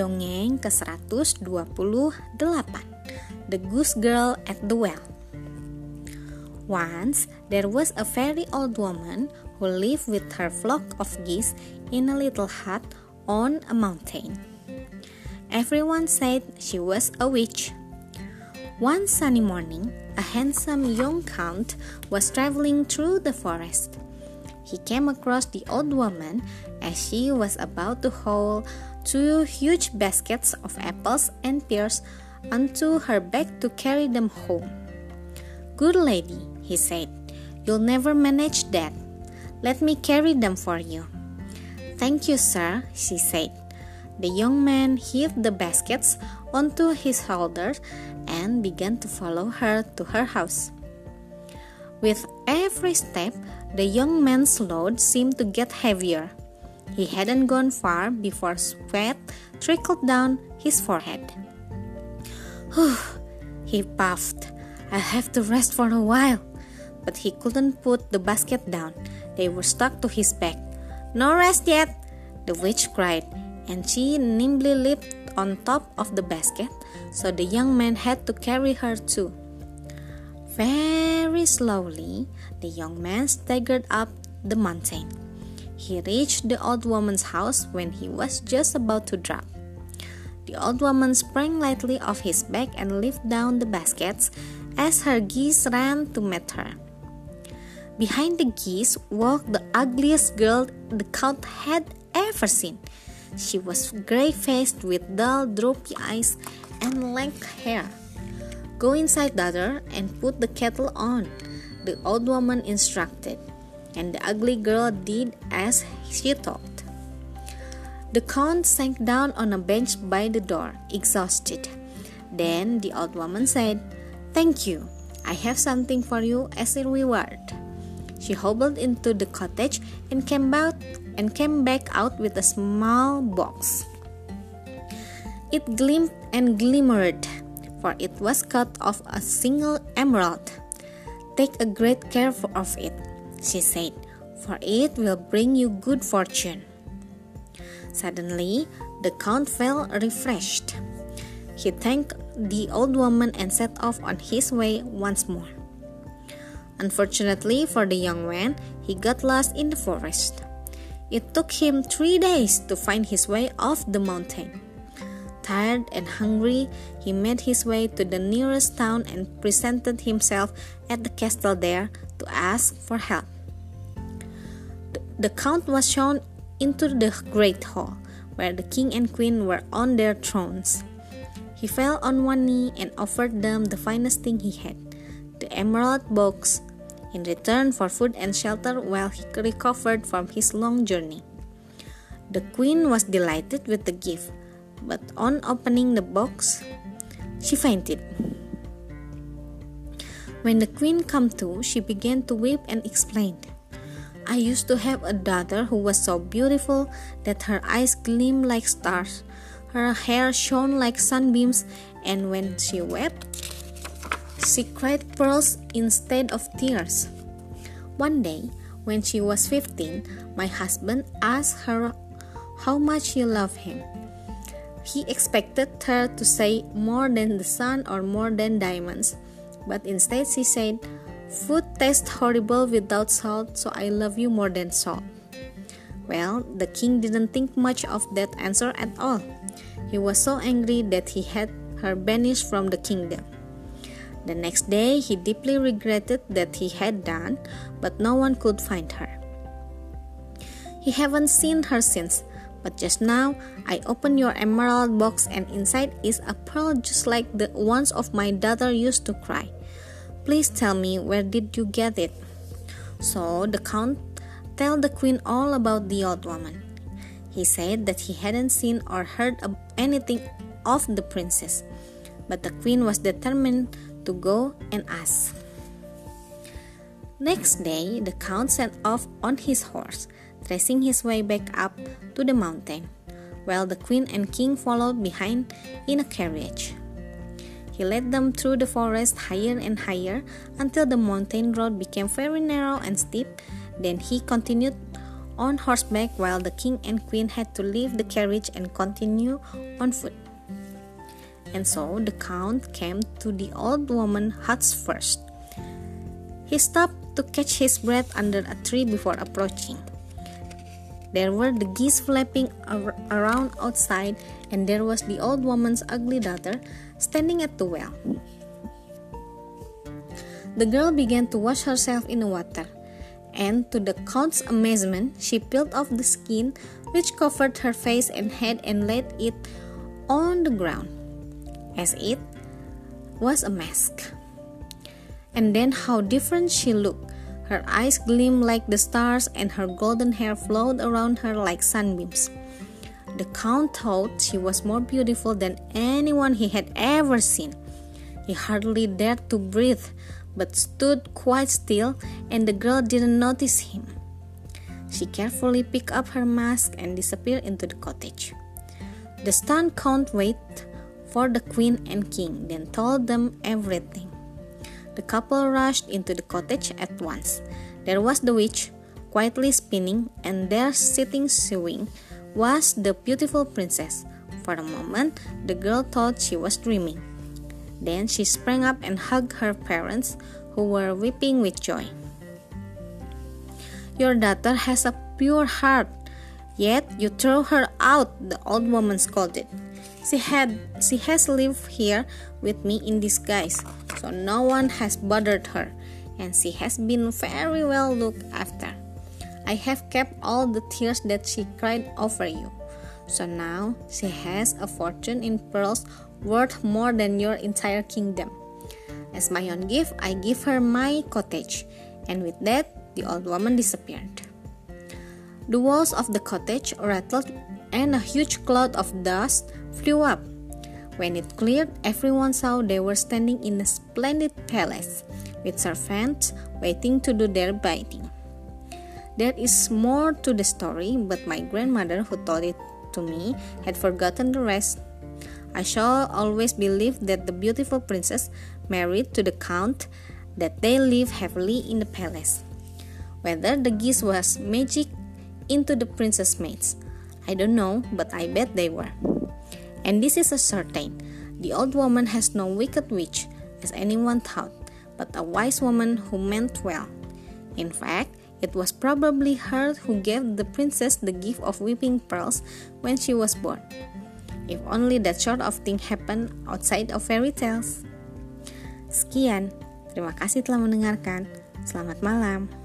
Dongeng ke-128 The Goose Girl at the Well Once there was a very old woman who lived with her flock of geese in a little hut on a mountain. Everyone said she was a witch. One sunny morning, a handsome young count was traveling through the forest. He came across the old woman as she was about to haul two huge baskets of apples and pears onto her back to carry them home. Good lady, he said, you'll never manage that. Let me carry them for you. Thank you, sir, she said. The young man heaved the baskets onto his shoulders and began to follow her to her house. With every step, the young man's load seemed to get heavier. He hadn't gone far before sweat trickled down his forehead. He puffed. I'll have to rest for a while. But he couldn't put the basket down. They were stuck to his back. No rest yet, the witch cried, and she nimbly leaped on top of the basket, so the young man had to carry her too. Very slowly, the young man staggered up the mountain. He reached the old woman's house when he was just about to drop. The old woman sprang lightly off his back and lifted down the baskets as her geese ran to meet her. Behind the geese walked the ugliest girl the count had ever seen. She was gray faced with dull, droopy eyes and lank hair. Go inside, daughter, and put the kettle on, the old woman instructed and the ugly girl did as she thought. The count sank down on a bench by the door, exhausted. Then the old woman said, Thank you. I have something for you as a reward. She hobbled into the cottage and came back and came back out with a small box. It gleamed and glimmered, for it was cut off a single emerald. Take a great care of it, she said, for it will bring you good fortune. Suddenly, the count felt refreshed. He thanked the old woman and set off on his way once more. Unfortunately for the young man, he got lost in the forest. It took him three days to find his way off the mountain. Tired and hungry, he made his way to the nearest town and presented himself at the castle there to ask for help. The count was shown into the great hall, where the king and queen were on their thrones. He fell on one knee and offered them the finest thing he had the emerald box in return for food and shelter while he recovered from his long journey. The queen was delighted with the gift, but on opening the box, she fainted. When the queen came to, she began to weep and explained, I used to have a daughter who was so beautiful that her eyes gleamed like stars, her hair shone like sunbeams, and when she wept, she cried pearls instead of tears. One day, when she was 15, my husband asked her how much she loved him. He expected her to say more than the sun or more than diamonds but instead she said, Food tastes horrible without salt, so I love you more than salt. Well, the king didn't think much of that answer at all. He was so angry that he had her banished from the kingdom. The next day, he deeply regretted that he had done, but no one could find her. He haven't seen her since, but just now I opened your emerald box and inside is a pearl just like the ones of my daughter used to cry. Please tell me where did you get it? So the count told the queen all about the old woman. He said that he hadn't seen or heard anything of the princess, but the queen was determined to go and ask. Next day, the count set off on his horse tracing his way back up to the mountain, while the queen and king followed behind in a carriage. He led them through the forest higher and higher until the mountain road became very narrow and steep. Then he continued on horseback while the king and queen had to leave the carriage and continue on foot. And so the count came to the old woman's hut first. He stopped to catch his breath under a tree before approaching. There were the geese flapping ar- around outside, and there was the old woman's ugly daughter standing at the well. The girl began to wash herself in the water, and to the count's amazement, she peeled off the skin which covered her face and head and laid it on the ground, as it was a mask. And then how different she looked! Her eyes gleamed like the stars, and her golden hair flowed around her like sunbeams. The Count thought she was more beautiful than anyone he had ever seen. He hardly dared to breathe, but stood quite still, and the girl didn't notice him. She carefully picked up her mask and disappeared into the cottage. The stunned Count waited for the Queen and King, then told them everything. The couple rushed into the cottage at once. There was the witch, quietly spinning, and there sitting sewing was the beautiful princess. For a moment, the girl thought she was dreaming. Then she sprang up and hugged her parents, who were weeping with joy. Your daughter has a pure heart, yet you throw her out, the old woman scolded. She had she has lived here with me in disguise, so no one has bothered her, and she has been very well looked after. I have kept all the tears that she cried over you. So now she has a fortune in pearls worth more than your entire kingdom. As my own gift, I give her my cottage, and with that, the old woman disappeared. The walls of the cottage rattled, and a huge cloud of dust flew up. When it cleared, everyone saw they were standing in a splendid palace, with servants waiting to do their bidding. There is more to the story, but my grandmother, who told it to me, had forgotten the rest. I shall always believe that the beautiful princess married to the count, that they live happily in the palace. Whether the geese was magic into the princess maids, I don't know, but I bet they were. And this is a certain the old woman has no wicked witch, as anyone thought, but a wise woman who meant well. In fact, it was probably her who gave the princess the gift of weeping pearls when she was born. If only that sort of thing happened outside of fairy tales. Sekian, terima kasih telah mendengarkan. Selamat malam.